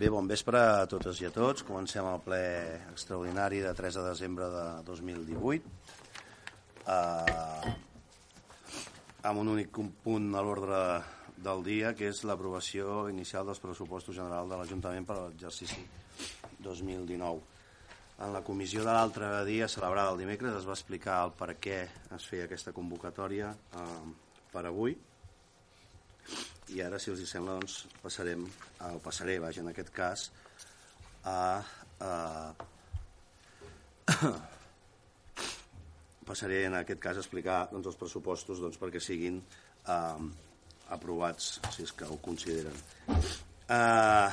Bé, bon vespre a totes i a tots. Comencem el ple extraordinari de 3 de desembre de 2018. Eh, amb un únic punt a l'ordre del dia, que és l'aprovació inicial dels pressupostos generals de l'Ajuntament per a l'exercici 2019. En la comissió de l'altre dia, celebrada el dimecres, es va explicar el per què es feia aquesta convocatòria eh, per avui i ara, si els hi sembla, doncs, passarem, o passaré, vaja, en aquest cas, a... a passaré en aquest cas a explicar doncs, els pressupostos doncs, perquè siguin eh, aprovats, si és que ho consideren. Eh,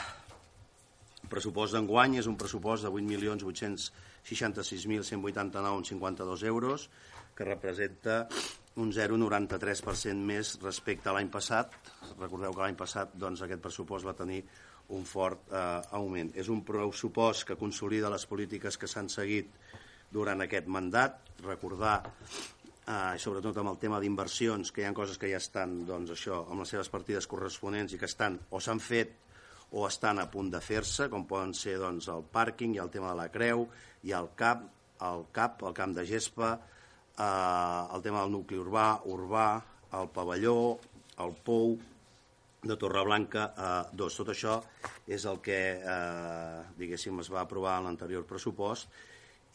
el pressupost d'enguany és un pressupost de 8.866.189,52 euros, que representa un 0,93% més respecte a l'any passat. Recordeu que l'any passat doncs, aquest pressupost va tenir un fort eh, augment. És un pressupost que consolida les polítiques que s'han seguit durant aquest mandat. Recordar, eh, sobretot amb el tema d'inversions, que hi ha coses que ja estan doncs, això, amb les seves partides corresponents i que estan o s'han fet o estan a punt de fer-se, com poden ser doncs, el pàrquing, i el tema de la creu, i el CAP, el CAP, el camp de gespa, eh, el tema del nucli urbà, urbà, el pavelló, el pou de Torreblanca eh, 2. Tot això és el que, eh, diguéssim, es va aprovar en l'anterior pressupost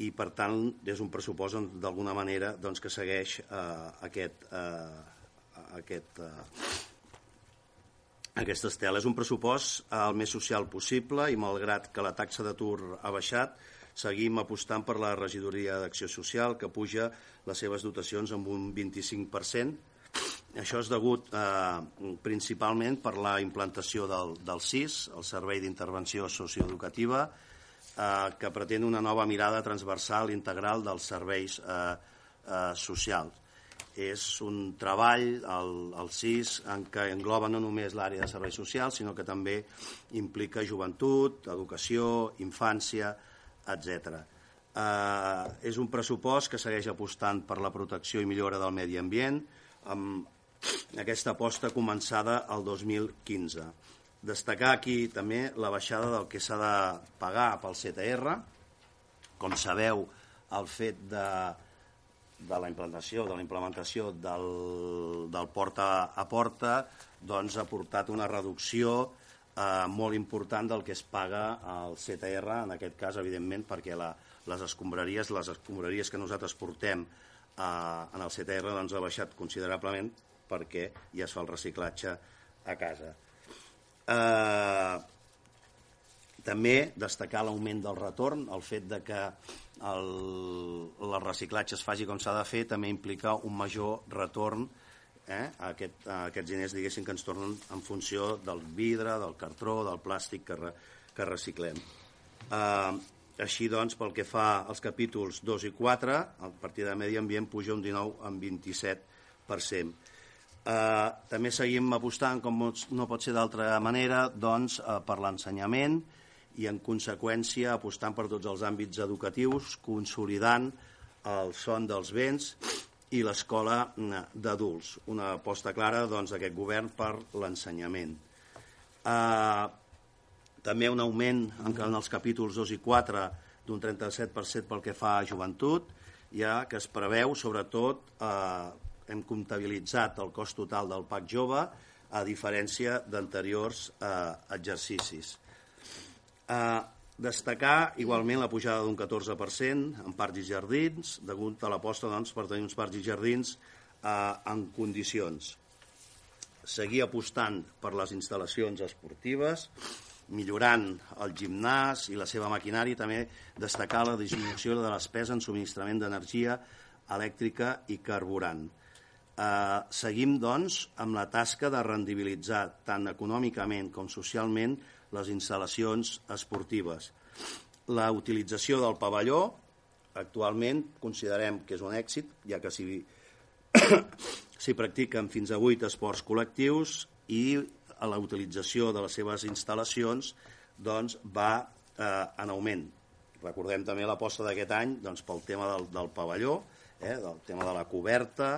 i, per tant, és un pressupost d'alguna manera doncs, que segueix eh, aquest, eh, aquest, eh, aquesta estela. És un pressupost eh, el més social possible i, malgrat que la taxa d'atur ha baixat, seguim apostant per la regidoria d'acció social, que puja les seves dotacions amb un 25%. Això és degut eh, principalment per la implantació del, del CIS, el Servei d'Intervenció Socioeducativa, eh, que pretén una nova mirada transversal integral dels serveis eh, eh, socials. És un treball, el, el CIS, en què engloba no només l'àrea de serveis socials, sinó que també implica joventut, educació, infància, etc. Eh, és un pressupost que segueix apostant per la protecció i millora del medi ambient, amb aquesta aposta començada el 2015. Destacar aquí també la baixada del que s'ha de pagar pel CTR. Com sabeu, el fet de, de la implantació, de la implementació del, del porta a porta doncs, ha portat una reducció eh, molt important del que es paga al CTR, en aquest cas, evidentment, perquè la, les escombraries, les escombraries que nosaltres portem eh, en el CTR doncs, ha baixat considerablement perquè ja es fa el reciclatge a casa. Eh, també destacar l'augment del retorn, el fet de que el, el reciclatge es faci com s'ha de fer també implica un major retorn eh, a, aquest, a aquests diners diguéssim que ens tornen en funció del vidre, del cartró, del plàstic que, re, que reciclem. Eh, així doncs, pel que fa als capítols 2 i 4, el partit de Medi Ambient puja un 19 en 27%. Eh, també seguim apostant, com no pot ser d'altra manera, doncs, eh, per l'ensenyament i, en conseqüència, apostant per tots els àmbits educatius, consolidant el son dels vents i l'escola d'adults. Una aposta clara doncs, d'aquest govern per l'ensenyament. Eh, també un augment en els capítols 2 i 4 d'un 37% pel que fa a joventut, ja que es preveu, sobretot, eh, hem comptabilitzat el cost total del PAC jove a diferència d'anteriors eh, exercicis. Eh, Destacar igualment la pujada d'un 14% en parcs i jardins, degut a l'aposta doncs, per tenir uns parcs i jardins eh, en condicions. Seguir apostant per les instal·lacions esportives, millorant el gimnàs i la seva maquinària, també destacar la disminució de la despesa en subministrament d'energia elèctrica i carburant. Eh, seguim, doncs, amb la tasca de rendibilitzar tant econòmicament com socialment les instal·lacions esportives. La utilització del pavelló, actualment considerem que és un èxit, ja que s'hi s'hi practiquen fins a 8 esports col·lectius i la utilització de les seves instal·lacions doncs, va eh, en augment. Recordem també l'aposta d'aquest any doncs, pel tema del, del pavelló, eh, del tema de la coberta,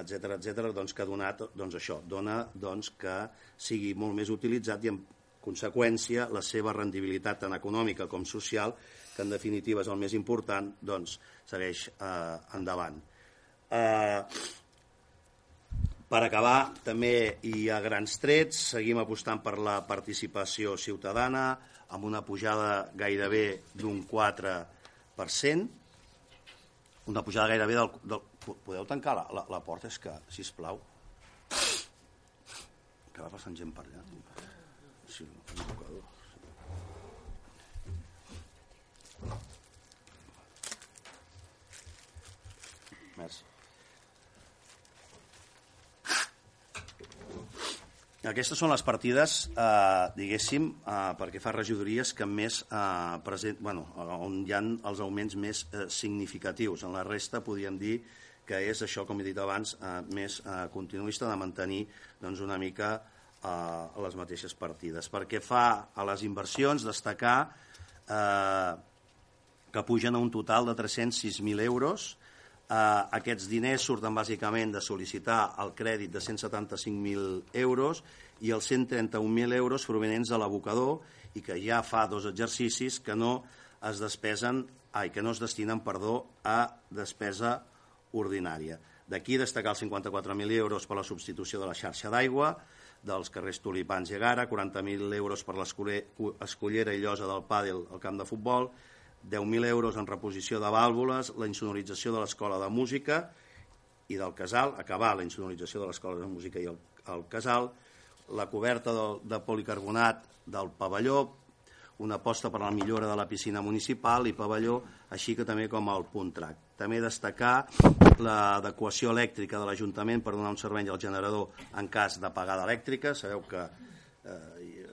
etc etc, doncs, que ha donat doncs, això, dona doncs, que sigui molt més utilitzat i en conseqüència la seva rendibilitat tant econòmica com social, que en definitiva és el més important, doncs segueix eh, endavant. Eh, per acabar, també i a grans trets, seguim apostant per la participació ciutadana, amb una pujada gairebé d'un 4%, una pujada gairebé del... del podeu tancar la, la, la porta? És que, si plau, que va passant gent per allà. Sí, un tocador. Merci. Aquestes són les partides, eh, diguéssim, eh, perquè fa regidories que més eh, present, bueno, on hi ha els augments més eh, significatius. En la resta podríem dir que és això, com he dit abans, eh, més eh, continuista de mantenir doncs, una mica eh, les mateixes partides. Perquè fa a les inversions destacar eh, que pugen a un total de 306.000 euros, Eh, aquests diners surten bàsicament de sol·licitar el crèdit de 175.000 euros i els 131.000 euros provenents de l'abocador i que ja fa dos exercicis que no es despesen, ai, que no es destinen perdó, a despesa ordinària. D'aquí destacar els 54.000 euros per la substitució de la xarxa d'aigua, dels carrers Tulipans i Agara, 40.000 euros per l'escollera i llosa del pàdel al camp de futbol, 10.000 euros en reposició de vàlvules, la insonorització de l'escola de música i del casal, acabar la insonorització de l'escola de música i el, el casal, la coberta de, de policarbonat del pavelló, una aposta per a la millora de la piscina municipal i pavelló, així que també com el punt trac. També destacar l'adequació elèctrica de l'Ajuntament per donar un servei al generador en cas d'apagada elèctrica. Sabeu que eh,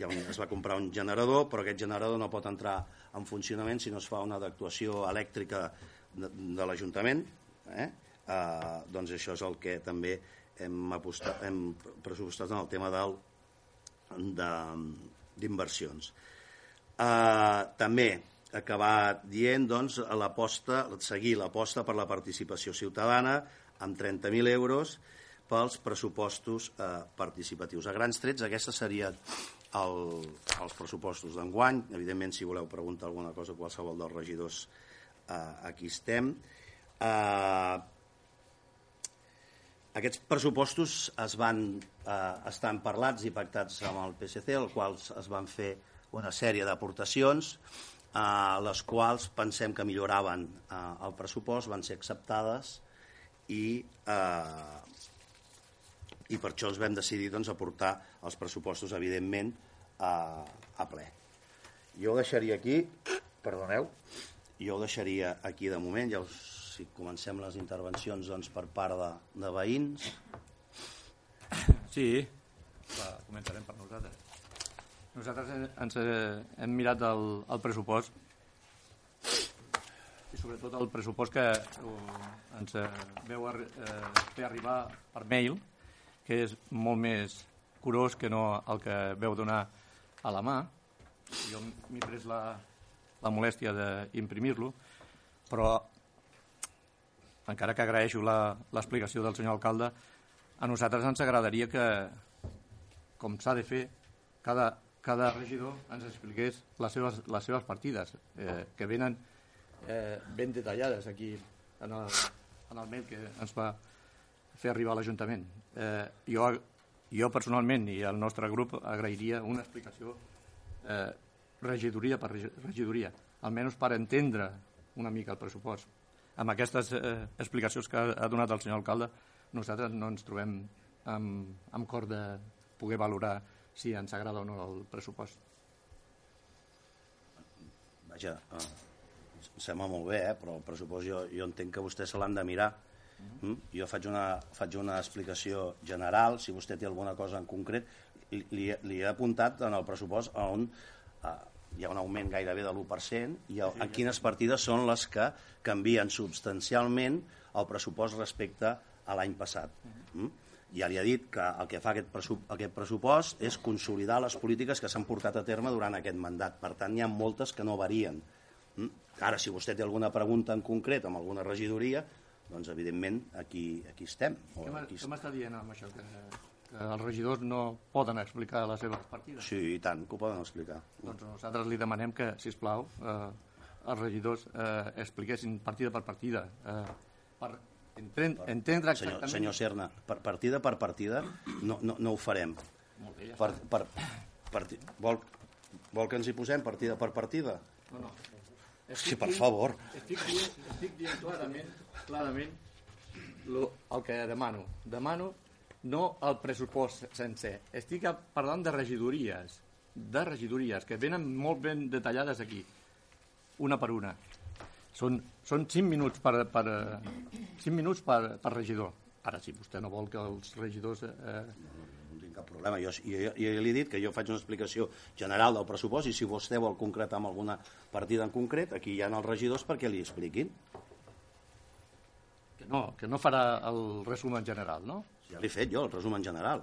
ja es va comprar un generador, però aquest generador no pot entrar en funcionament si no es fa una actuació elèctrica de, de l'Ajuntament. Eh? Eh, doncs això és el que també hem, apostat, hem pressupostat en el tema d'inversions. Eh, també acabar dient doncs, l'aposta, seguir l'aposta per la participació ciutadana amb 30.000 euros pels pressupostos eh, participatius. A grans trets, aquesta seria el, els pressupostos d'enguany. Evidentment, si voleu preguntar alguna cosa, qualsevol dels regidors, eh, aquí estem. Eh, aquests pressupostos es van, eh, estan parlats i pactats amb el PSC, els quals es van fer una sèrie d'aportacions, eh, les quals pensem que milloraven eh, el pressupost, van ser acceptades i eh, i per això els vam decidir doncs, aportar els pressupostos, evidentment, a, a ple. Jo ho deixaria aquí, perdoneu, jo ho deixaria aquí de moment, ja us, si comencem les intervencions doncs, per part de, de veïns. Sí, Va, començarem per nosaltres. Nosaltres ens hem mirat el, el pressupost i sobretot el pressupost que ens veu eh, fer arribar per mail que és molt més curós que no el que veu donar a la mà. Jo m'he pres la, la molèstia d'imprimir-lo, però encara que agraeixo l'explicació del senyor alcalde, a nosaltres ens agradaria que, com s'ha de fer, cada, cada regidor ens expliqués les seves, les seves partides, eh, que venen eh, ben detallades aquí en el, en el mail que ens va fer arribar a l'Ajuntament. Eh, jo, jo personalment i el nostre grup agrairia una explicació eh, regidoria per regidoria, almenys per entendre una mica el pressupost. Amb aquestes eh, explicacions que ha donat el senyor alcalde, nosaltres no ens trobem amb, amb cor de poder valorar si ens agrada o no el pressupost. Vaja, eh, sembla molt bé, eh, però el pressupost jo, jo entenc que vostès se l'han de mirar Mm? Jo faig una, faig una explicació general, si vostè té alguna cosa en concret, li, li, li he apuntat en el pressupost on eh, hi ha un augment gairebé de l'1% i en quines partides són les que canvien substancialment el pressupost respecte a l'any passat. Mm? Ja li ha dit que el que fa aquest, pressup aquest pressupost és consolidar les polítiques que s'han portat a terme durant aquest mandat. Per tant, hi ha moltes que no varien. Mm? Ara, si vostè té alguna pregunta en concret amb alguna regidoria, doncs evidentment aquí, aquí estem. O què m'està dient amb això que, que els regidors no poden explicar les seves partides. Sí, i tant, que ho poden explicar. Doncs nosaltres li demanem que, si plau, eh, els regidors eh, expliquessin partida per partida, eh, per entendre, entendre Senyor, exactament... senyor Serna, per partida per partida no, no, no ho farem. Molt bé, ja Per, per, parti, vol, vol que ens hi posem partida per partida? No, no. Sí, per favor. Estic dient, estic dient clarament, clarament lo, el que demano. Demano no el pressupost sencer. Estic parlant de regidories, de regidories, que venen molt ben detallades aquí, una per una. Són, són 5 minuts per, per, 5 minuts per, per regidor. Ara, si vostè no vol que els regidors... Eh, No tinc cap problema. Jo, jo, jo li he dit que jo faig una explicació general del pressupost i si vostè vol concretar amb alguna partida en concret, aquí hi ha els regidors perquè li expliquin. que, no, que no farà el resum en general, no? Ja l'he fet jo, el resum en general.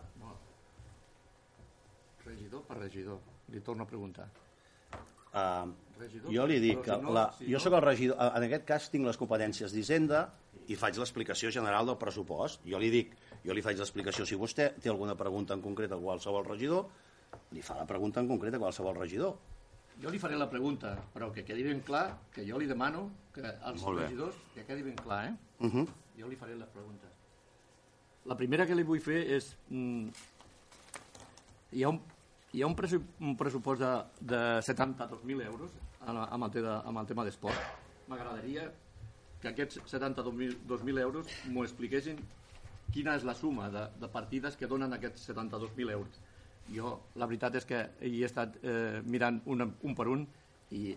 Regidor per regidor. Li torno a preguntar. Uh, Regidor, jo li dic que si no- la, si jo sóc el regidor, en aquest cas tinc les competències d'Hisenda i faig l'explicació general del pressupost. Jo li dic, jo li faig l'explicació. Si vostè té alguna pregunta en concret a qualsevol regidor, li fa la pregunta en concret a qualsevol regidor. Jo li faré la pregunta, però que quedi ben clar que jo li demano que als regidors que quedi ben clar, eh? Uh -huh. Jo li faré les preguntes. La primera que li vull fer és... Mm, hi ha un, hi ha un, un pressupost de, de 72.000 euros amb el, de, amb el tema d'esport. M'agradaria que aquests 72.000 euros m'ho expliquessin quina és la suma de, de partides que donen aquests 72.000 euros. Jo, la veritat és que hi he estat eh, mirant un, un per un i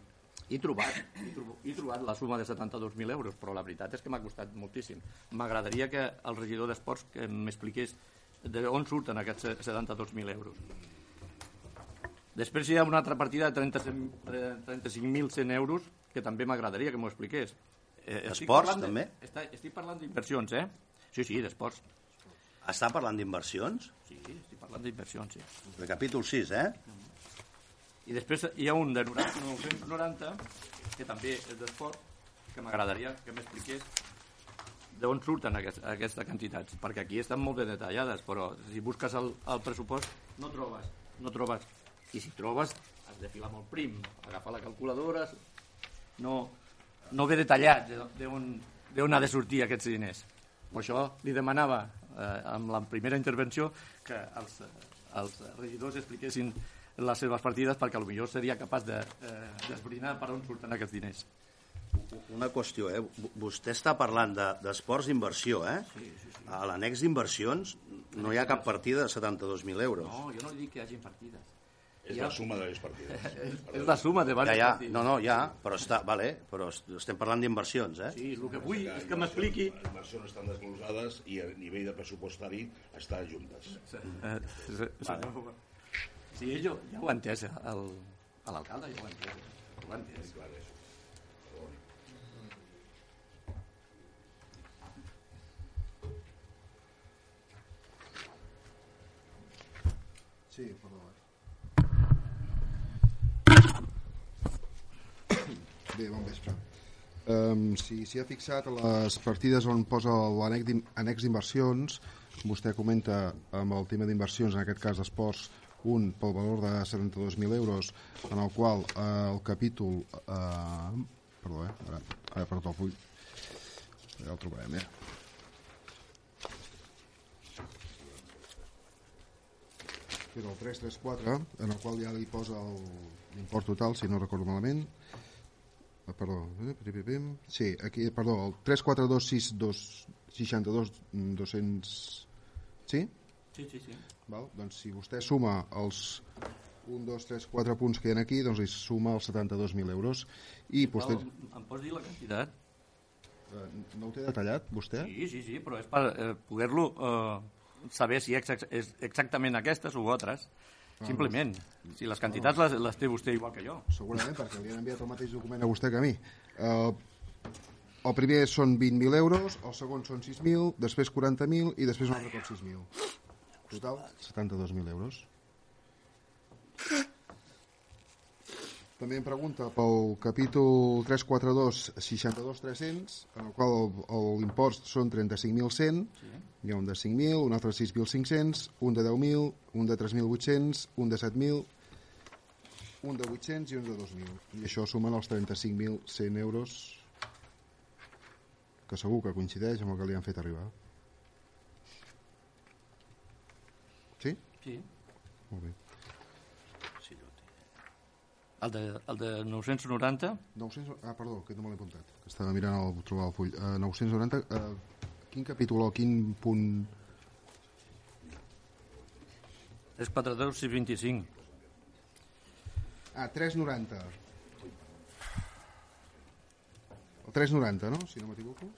he trobat, he, trobo, he trobat la suma de 72.000 euros, però la veritat és que m'ha costat moltíssim. M'agradaria que el regidor d'Esports m'expliqués d'on surten aquests 72.000 euros. Després hi ha una altra partida de 35 35.100 euros que també m'agradaria que m'ho expliqués. Eh, Esports, de- també? Està, estic parlant d'inversions, eh? Sí, sí, d'esports. Està parlant d'inversions? Sí, estic parlant d'inversions, sí. De capítol 6, eh? I després hi ha un de 90, 990, que també és d'esport, que m'agradaria que m'expliqués d'on surten aquest, aquestes quantitats, perquè aquí estan molt ben detallades, però si busques el, el pressupost no trobes, no trobes. I si trobes, has de filar molt prim, agafar la calculadora, no, no ve detallat de- d'on ha de sortir aquests diners. Per això li demanava, eh, amb la primera intervenció, que els, els regidors expliquessin les seves partides perquè potser seria capaç de, eh, d'esbrinar per on surten aquests diners. Una qüestió, eh? Vostè està parlant de- d'esports d'inversió, eh? Sí, sí, sí. A l'annex d'inversions no hi ha cap partida de 72.000 euros. No, jo no dic que hi hagin partides. És Ja. la suma de les partides. És la suma de Ja, diverses ja, partides. no, no, ja, però està, vale, però est- estem parlant d'inversions, eh? Sí, el que vull és que m'expliqui... Les inversions estan desglosades i a nivell de pressupostari estan juntes. Eh, se- senyor- Sí, jo ja ho he entès, el, a l'alcalde ja ho he entès. Ho he entès. Clar, és. Sí, perdó. Bé, bon vespre. Um, si s'hi ha fixat les partides on posa annex d'inversions, vostè comenta amb el tema d'inversions, en aquest cas d'esports, un pel valor de 72.000 euros, en el qual eh, el capítol... Eh, perdó, eh? Ara, ara perdó el full. Ja el trobarem, eh? que és el 334, en el qual ja li posa l'import total, si no recordo malament. Ah, perdó, eh, sí, aquí, perdó, el 3426 62 200... Sí? Sí, sí, sí. Val? Doncs si vostè suma els 1, 2, 3, 4 punts que hi ha aquí, doncs li suma els 72.000 euros. I vostè... Em, em pots dir la quantitat? Eh, No ho té detallat, vostè? Sí, sí, sí, però és per eh, poder-lo eh, saber si és exactament aquestes o altres. Simplement. Si les quantitats les, les té vostè igual que jo. Segurament, perquè li han enviat el mateix document a vostè que a mi. Uh, el primer són 20.000 euros, el segon són 6.000, després 40.000 i després un altre cop 6.000. Total, 72.000 euros. També em pregunta pel capítol 342 62.300, en el qual l'impost són 35.100, hi ha un de 5.000, un altre de 6.500, un de 10.000, un de 3.800, un de 7.000, un de 800 i un de 2.000. I això sumen els 35.100 euros que segur que coincideix amb el que li han fet arribar. Sí? Sí. Molt bé. El de, el de 990, 900, ah, perdó, que no me l'he apuntat. que Estava mirant el, trobar el full. Uh, 990, uh, quin capítol o quin punt... és 42 i 25. Ah, 390. El 390, no? Si no m'equivoco.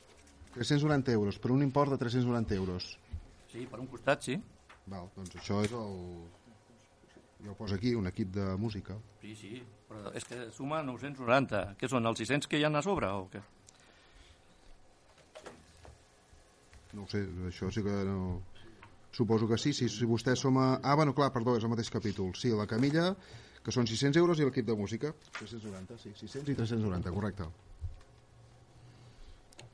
390 euros, per un import de 390 euros. Sí, per un costat, sí. Val, doncs això és el... Jo ho poso aquí, un equip de música. Sí, sí, però és que suma 990. Què són, els 600 que hi ha a sobre o què? No ho sé, això sí que no... Suposo que sí, si, si vostè soma... Ah, bueno, clar, perdó, és el mateix capítol. Sí, la camilla, que són 600 euros, i l'equip de música, 390, sí, 600 i 390, correcte.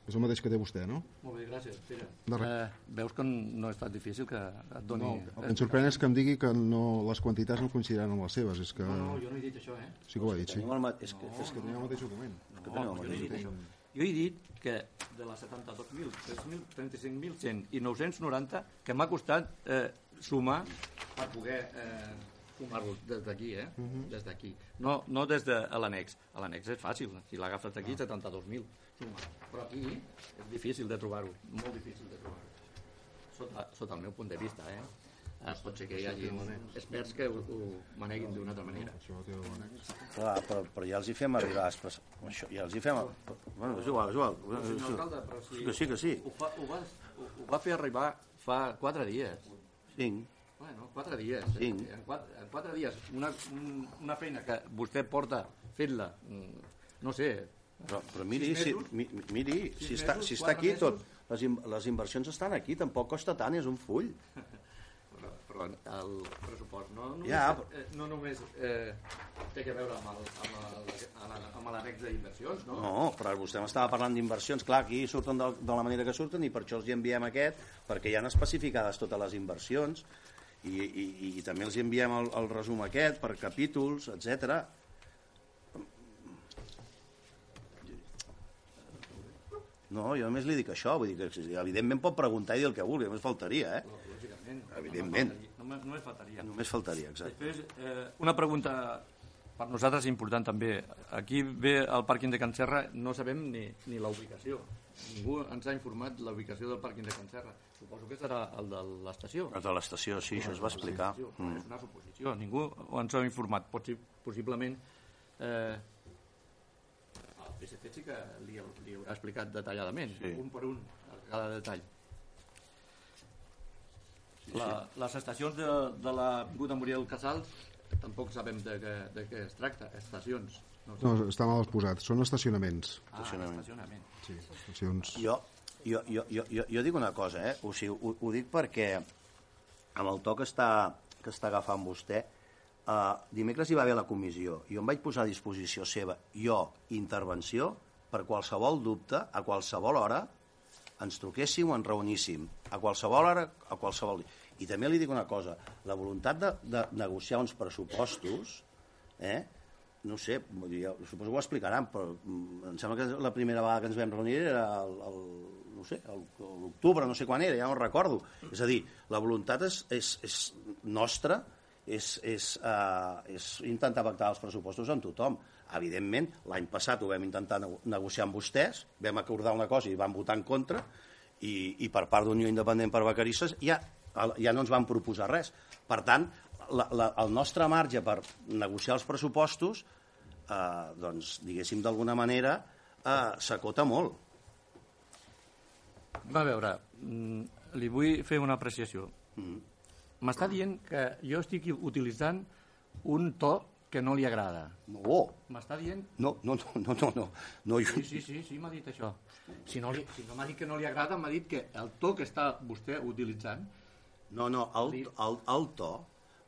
És el mateix que té vostè, no? Molt bé, gràcies, Pere. De res. Eh, veus que no és tan difícil que et doni... No, el que em sorprèn és que em digui que no, les quantitats no coincidiran amb les seves. És que... No, no, jo no he dit això, eh? Sí que ho ha dit, sí. El. És que, és És que tenim el mateix document. que tenim el no he mateix. això. Jo he dit que de les 72.000, 3.000, 35.100 i 990 que m'ha costat eh, sumar per poder eh, sumar-los des d'aquí, eh? Des d'aquí. No, no des de l'annex. A l'annex és fàcil, si l'agafes d'aquí, 72.000. Però aquí és difícil de trobar-ho, molt difícil de trobar-ho. Sota, sota el meu punt de vista, eh? Eh, pot ser que hi hagi experts que ho, ho maneguin d'una altra manera. Clar, però, però ja els hi fem arribar... Espres... Això, ja els hi fem... Bueno, és igual, és igual. Senyor alcalde, però si... Que sí, que sí. Ho, fa, ho, va, ho, va fer arribar fa quatre dies. Cinc. Bueno, quatre dies. Cinc. En, quatre, en quatre dies. Una, un, una feina que vostè porta fent-la, mm, no sé, Però, però miri, si, mi, miri si, està, mesos, si està aquí mesos? tot, les, in, les inversions estan aquí, tampoc costa tant, és un full. però, però el pressupost no només, Ja, eh, no només eh, té que veure amb el- amb d'inversions, no? No, però vostè m'estava parlant d'inversions. Clar, aquí surten de, de la manera que surten i per això els hi enviem aquest, perquè hi han especificades totes les inversions i, i, i, i també els hi enviem el, el resum aquest per capítols, etc. No, jo només li dic això, vull dir que evidentment pot preguntar i dir el que vulgui, només faltaria, eh? Lògicament. Evidentment. Només, només faltaria. Només faltaria, exacte. Després, eh, una pregunta per nosaltres important també. Aquí ve el pàrquing de Can Serra, no sabem ni, ni la ubicació. Ningú ens ha informat la ubicació del pàrquing de Can Serra. Suposo que serà el de l'estació. El de l'estació, sí, això es va explicar. Mm. És una suposició, ningú ens ha informat. Pot ser, possiblement, eh, PSC sí que li, li haurà explicat detalladament, Sí. un per un, cada detall. La, les estacions de, de l'Avinguda Muriel Casals tampoc sabem de què, de què es tracta, estacions. No. No, està mal posat. Són estacionaments. ah, estacionament. Sí, estacions... Jo, jo, jo, jo, jo, jo dic una cosa, eh? O sigui, ho, ho dic perquè amb el to que està, que està agafant vostè, eh, dimecres hi va haver la comissió i em vaig posar a disposició seva, jo, intervenció, per qualsevol dubte, a qualsevol hora, ens truquéssim o ens reuníssim, a qualsevol hora, a qualsevol... I també li dic una cosa, la voluntat de, de negociar uns pressupostos, eh, no sé, vull dir, suposo que ho explicaran, però mm, em sembla que la primera vegada que ens vam reunir era el, el no sé, l'octubre, no sé quan era, ja no recordo. És a dir, la voluntat és, és, és nostra, és, és, uh, és intentar pactar els pressupostos amb tothom. Evidentment, l'any passat ho vam intentar nego- negociar amb vostès, vam acordar una cosa i van votar en contra, i, i per part d'Unió Independent per Vacarisses ja, ja no ens van proposar res. Per tant, la, la, el nostre marge per negociar els pressupostos, eh, doncs, diguéssim, d'alguna manera, eh, s'acota molt. A veure, mm, li vull fer una apreciació. M'està dient que jo estic utilitzant un to que no li agrada. No, M'està dient... no, no, no, no, no, no, no jo, Sí, sí, sí, sí m'ha dit això. Si no, li, si no m'ha dit que no li agrada, m'ha dit que el to que està vostè utilitzant... no, no el, el, el to,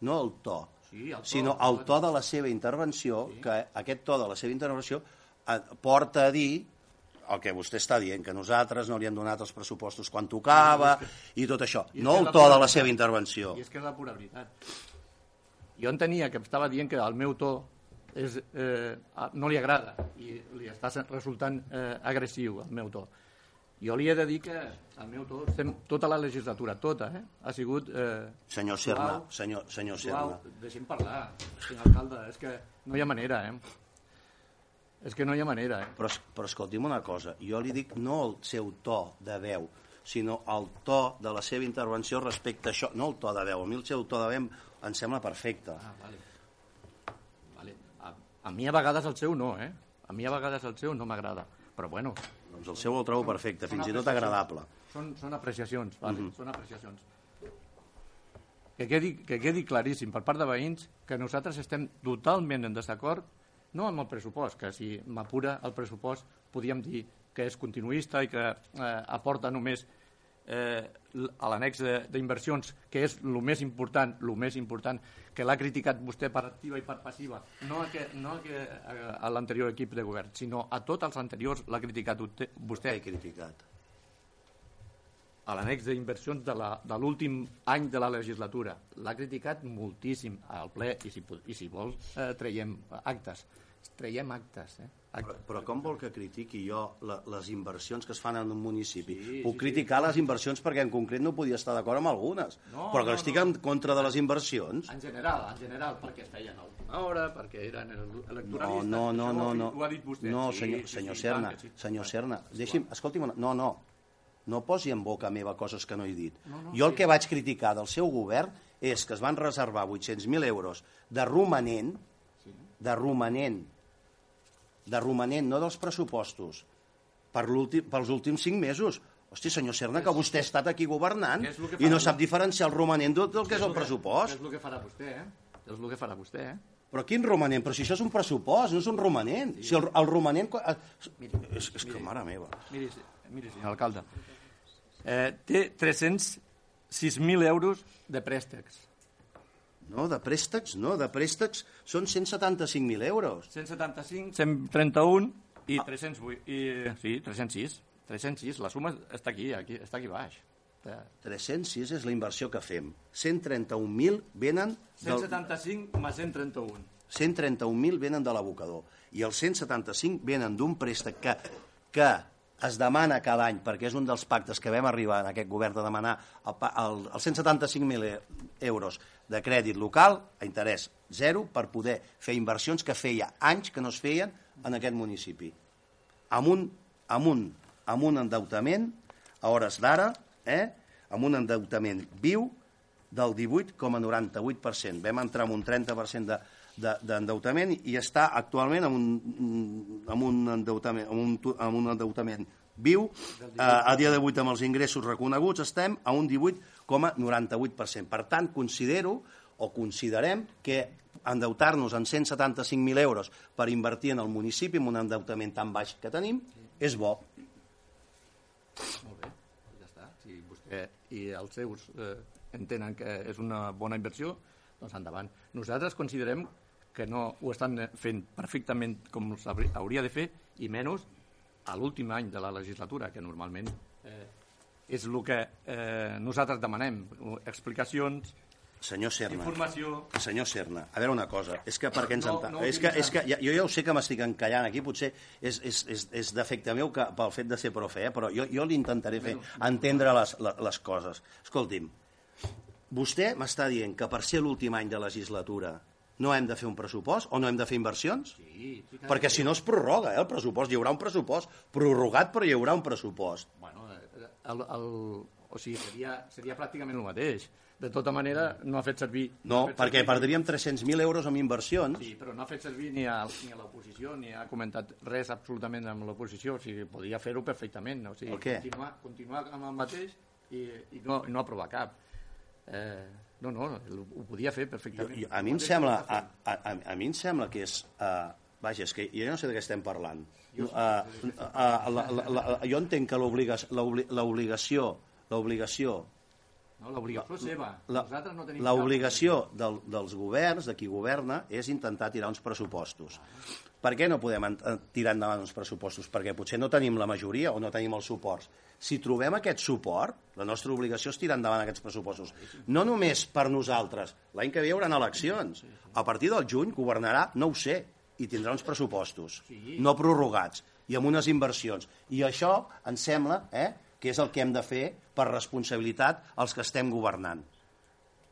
no el to, Sí, el to, sinó el to de la seva intervenció, que aquest to de la seva intervenció eh, porta a dir el que vostè està dient, que nosaltres no li hem donat els pressupostos quan tocava i tot això, I no el to de la seva intervenció. I és que és la pura veritat. Jo entenia que estava dient que el meu to és, eh, no li agrada i li està resultant eh, agressiu, el meu to. Jo li he de dir que el meu to, estem, tota la legislatura, tota, eh, ha sigut... Eh, Senyor Serna, suau, senyor, senyor Serna. suau. Deixi'm parlar, senyor alcalde, és que no hi ha manera, eh? És que no hi ha manera, eh? Però, però escolti'm una cosa, jo li dic no el seu to de veu, sinó el to de la seva intervenció respecte a això, no el to de veu. A mi el seu to de veu em sembla perfecte. Ah, vale. vale. A, a mi a vegades el seu no, eh? A mi a vegades el seu no m'agrada. Però bueno, Doncs el seu el trobo perfecte, fins i tot agradable. són, són apreciacions, vale? Mm -hmm. són apreciacions. Que quedi, que quedi claríssim per part de veïns que nosaltres estem totalment en desacord, no amb el pressupost, que si m'apura el pressupost podíem dir que és continuista i que eh, aporta només eh, a l'annex d'inversions, que és el més important, el més important, que l'ha criticat vostè per activa i per passiva, no a, que, no a, que, a, a l'anterior equip de govern, sinó a tots els anteriors l'ha criticat vostè, Què vostè he criticat? A l'annex d'inversions de l'últim any de la legislatura. L'ha criticat moltíssim al ple i si, i si vol eh, traiem actes. Traiem actes. Eh? Però, actes. però com vol que critiqui jo la, les inversions que es fan en un municipi? Sí, Puc sí, criticar les inversions perquè en concret no podia estar d'acord amb algunes, No, però que no, estic no. en contra de les inversions. En general, en general, perquè es feien a última hora, perquè eren el- No, electoralistes. no, no, no, no. dit- Ho ha dit vostè. No, Sí, senyor, sí, sí, senyor i Serna, sí. senyor Serna, deixi'm, escolti'm, una- no, no, no posi en boca meva coses que no he dit. No, no, jo el sí. que vaig criticar del seu govern és que es van reservar 800.000 euros de romanent, de romanent, de romanent, no dels pressupostos, per pels últims 5 mesos. Hosti, senyor Serna, que vostè ha estat aquí governant i no sap diferenciar el romanent del, del que és el pressupost. És el que farà vostè, eh? És el que farà vostè, eh? Però quin romanent? Però si això és un pressupost, no és un romanent. Si el, el romanent... eh, És, és que, mare meva. Miri, miri senyor alcalde, eh, té 306.000 euros de préstecs. No, de préstecs, no, de préstecs són 175.000 euros. 175, 131 i 308, i, sí, 306. 306, la suma està aquí, aquí està aquí baix. Eh, 306 és la inversió que fem. 131.000 venen del, 175 més 131. 131.000 venen de l'abocador i els 175 venen d'un préstec que, que es demana cada any, perquè és un dels pactes que vam arribar en aquest govern de demanar el, el, els 175.000 e- euros de crèdit local a interès zero per poder fer inversions que feia anys que no es feien en aquest municipi. Amb un, amb un, amb un endeutament, a hores d'ara, eh, amb un endeutament viu del 18,98%. Vam entrar amb un 30% de, de, d'endeutament i està actualment amb un, amb un endeutament, amb un, amb un endeutament viu. Eh, a dia d'avui, amb els ingressos reconeguts, estem a un 18,98%. Per tant, considero o considerem que endeutar-nos en 175.000 euros per invertir en el municipi amb un endeutament tan baix que tenim és bo. Molt bé, ja està. Si vostè i els seus eh, entenen que és una bona inversió, doncs endavant. Nosaltres considerem que no ho estan fent perfectament com hauria de fer, i menys a l'últim any de la legislatura, que normalment eh, és el que eh, nosaltres demanem. Explicacions, Senyor Serna, informació... senyor Serna, a veure una cosa, és que perquè ens No, enta... no és que, és que ja, jo ja ho sé que m'estic encallant aquí, potser és, és, és, és defecte meu que, pel fet de ser profe, eh? però jo, jo li intentaré fer entendre les, les coses. Escolti'm, vostè m'està dient que per ser l'últim any de legislatura no hem de fer un pressupost o no hem de fer inversions? Sí, sí. Perquè si no es prorroga, eh, el pressupost. Hi haurà un pressupost prorrogat, però hi haurà un pressupost. Bueno, eh, el, el, o sigui, seria, seria pràcticament el mateix. De tota manera, no ha fet servir... No, ha fet perquè servir- perdríem 300.000 euros en inversions. Sí, però no ha fet servir ni a, ni a l'oposició, ni ha comentat res absolutament amb l'oposició. O sigui, podia fer-ho perfectament. O sigui? Continuar, continuar amb el mateix i, i, no, no aprovar cap. Eh, no, no, ho, podia fer Jo, perfectament. jo, a, mi em sembla, a, a, a, a mi em sembla que és... Uh, vaja, és que jo no sé de què estem parlant. Uh, uh, la, la, la, jo entenc que l'obliga- l'obli- l'obligació l'obligació No, L'obligació és seva. La- Nosaltres no tenim L'obligació del, dels governs, de qui governa, és intentar tirar uns pressupostos. Per què no podem eh, tirar endavant uns pressupostos? Perquè potser no tenim la majoria o no tenim els suports. Si trobem aquest suport, la nostra obligació és tirar endavant aquests pressupostos. No només per nosaltres. L'any que ve hi haurà eleccions. A partir del juny governarà, no ho sé, i tindrà uns pressupostos no prorrogats i amb unes inversions. I això ens sembla eh, que és el que hem de fer per responsabilitat els que estem governant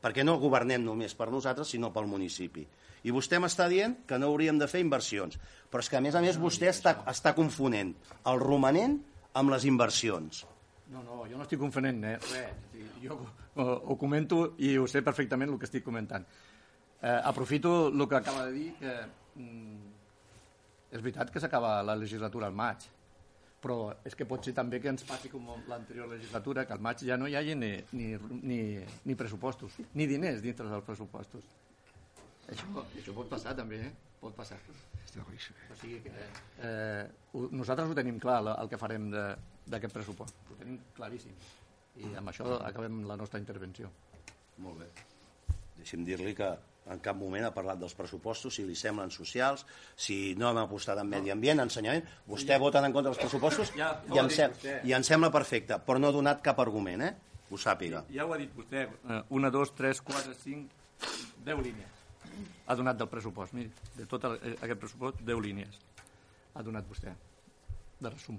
perquè no governem només per nosaltres, sinó pel municipi. I vostè m'està dient que no hauríem de fer inversions, però és que, a més a més, vostè està, està confonent el romanent amb les inversions. No, no, jo no estic confonent eh, res. Jo ho, ho comento i ho sé perfectament el que estic comentant. Eh, aprofito el que acaba de dir, que mm, és veritat que s'acaba la legislatura al maig, però és que pot ser també que ens passi com l'anterior legislatura, que al maig ja no hi hagi ni, ni, ni, ni pressupostos, ni diners dintre dels pressupostos. Això, això pot passar també, eh? Pot passar. O sigui que eh, ho, nosaltres ho tenim clar, la- el que farem de- d'aquest pressupost. Ho tenim claríssim. I amb això acabem la nostra intervenció. Molt bé. Deixi'm dir-li que en cap moment ha parlat dels pressupostos, si li semblen socials, si no hem apostat en medi ambient, ensenyament. Vostè vota en contra dels pressupostos Ja, ja i, em sem vostè. i em sembla perfecte, però no ha donat cap argument, eh? Ho sàpiga. Ja ho ha dit vostè. Eh, una, dos, tres, quatre, cinc, deu línies. Ha donat del pressupost. Miri, de tot el, eh, aquest pressupost, deu línies. Ha donat vostè. De resum.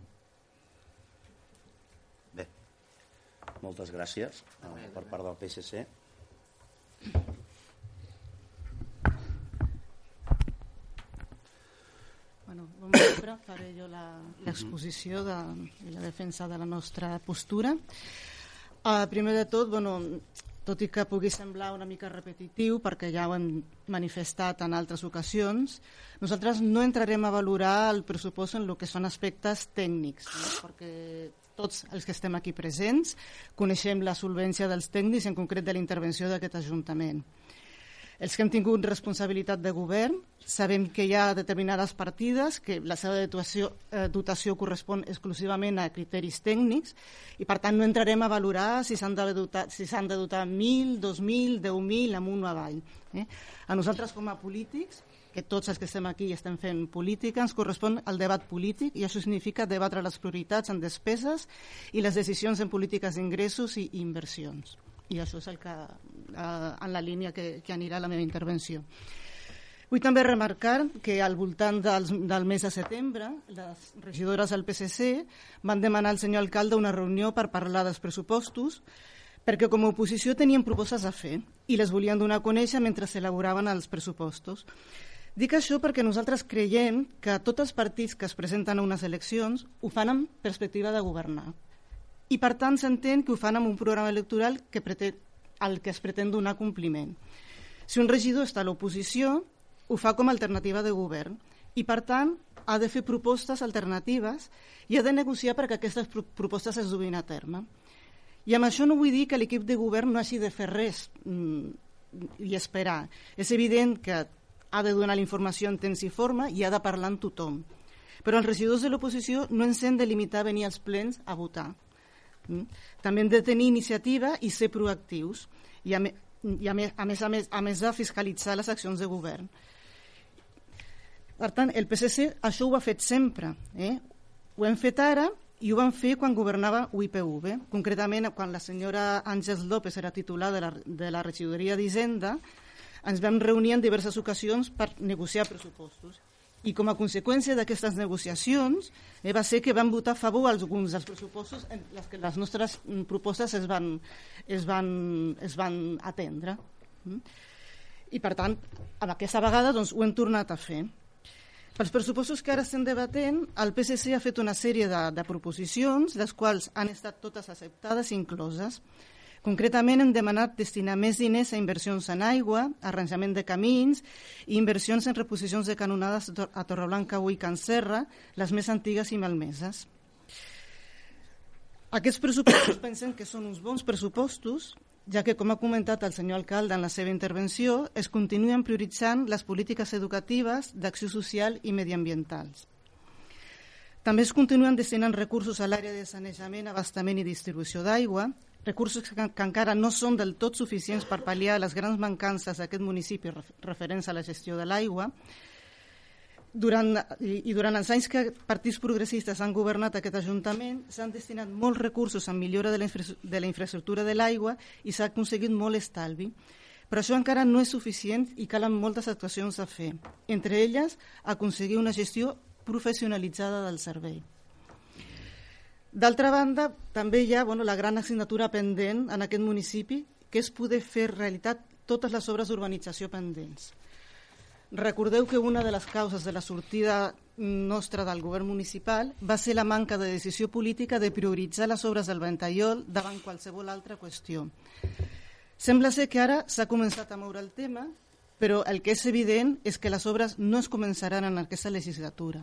Bé, moltes gràcies eh, per part del PSC. Bueno, bon vespre, faré jo la- l'exposició de, i la defensa de la nostra postura. Uh, primer de tot, bueno, tot i que pugui semblar una mica repetitiu, perquè ja ho hem manifestat en altres ocasions, nosaltres no entrarem a valorar el pressupost en el que són aspectes tècnics, no? perquè tots els que estem aquí presents coneixem la solvència dels tècnics, en concret de la intervenció d'aquest Ajuntament. Els que hem tingut responsabilitat de govern sabem que hi ha determinades partides que la seva dotació, eh, dotació correspon exclusivament a criteris tècnics i per tant no entrarem a valorar si s'han de dotar, si s'han de dotar 1.000, 2.000, 10.000 amunt o avall. Eh? A nosaltres com a polítics que tots els que estem aquí estem fent política, ens correspon el debat polític i això significa debatre les prioritats en despeses i les decisions en polítiques d'ingressos i inversions. I això és el que, eh, en la línia que, que anirà la meva intervenció. Vull també remarcar que al voltant dels, del mes de setembre les regidores del PSC van demanar al senyor alcalde una reunió per parlar dels pressupostos perquè com a oposició tenien propostes a fer i les volien donar a conèixer mentre s'elaboraven els pressupostos. Dic això perquè nosaltres creiem que tots els partits que es presenten a unes eleccions ho fan amb perspectiva de governar. I per tant s'entén que ho fan amb un programa electoral que pretén, al que es pretén donar compliment. Si un regidor està a l'oposició, ho fa com a alternativa de govern i, per tant, ha de fer propostes alternatives i ha de negociar perquè aquestes pro propostes es duguin a terme. I amb això no vull dir que l'equip de govern no hagi de fer res mm, i esperar. És evident que ha de donar la informació en temps i forma i ha de parlar amb tothom. Però els regidors de l'oposició no ens hem de limitar a venir als plens a votar. Mm? També hem de tenir iniciativa i ser proactius i a, me, i a, més, a, més, a, més, a més de fiscalitzar les accions de govern. Per tant, el PSC això ho ha fet sempre. Eh? Ho hem fet ara i ho van fer quan governava UIPV. Concretament, quan la senyora Àngels López era titular de la, de la regidoria d'Hisenda, ens vam reunir en diverses ocasions per negociar pressupostos. I com a conseqüència d'aquestes negociacions eh, va ser que vam votar a favor alguns dels pressupostos en les que les nostres mm, propostes es van, es van, es van atendre. Mm? I per tant, amb aquesta vegada doncs, ho hem tornat a fer. Pels pressupostos que ara estem debatent, el PSC ha fet una sèrie de, de proposicions, les quals han estat totes acceptades i incloses. Concretament hem demanat destinar més diners a inversions en aigua, arranjament de camins i inversions en reposicions de canonades a Tor- a Torreblanca Can Serra, les més antigues i malmeses. Aquests pressupostos pensem que són uns bons pressupostos, ja que, com ha comentat el senyor alcalde en la seva intervenció, es continuen prioritzant les polítiques educatives d'acció social i mediambientals. També es continuen destinant recursos a l'àrea de sanejament, abastament i distribució d'aigua, recursos que, que encara no són del tot suficients per pal·liar les grans mancances d'aquest municipi referents a la gestió de l'aigua, durant, i, i durant els anys que partits progressistes han governat aquest Ajuntament s'han destinat molts recursos en millora de la, infra, de la infraestructura de l'aigua i s'ha aconseguit molt estalvi. Però això encara no és suficient i calen moltes actuacions a fer. Entre elles, aconseguir una gestió professionalitzada del servei. D'altra banda, també hi ha bueno, la gran assignatura pendent en aquest municipi, que és poder fer realitat totes les obres d'urbanització pendents. Recordeu que una de les causes de la sortida nostra del govern municipal va ser la manca de decisió política de prioritzar les obres del Ventallol davant qualsevol altra qüestió. Sembla ser que ara s'ha començat a moure el tema, però el que és evident és que les obres no es començaran en aquesta legislatura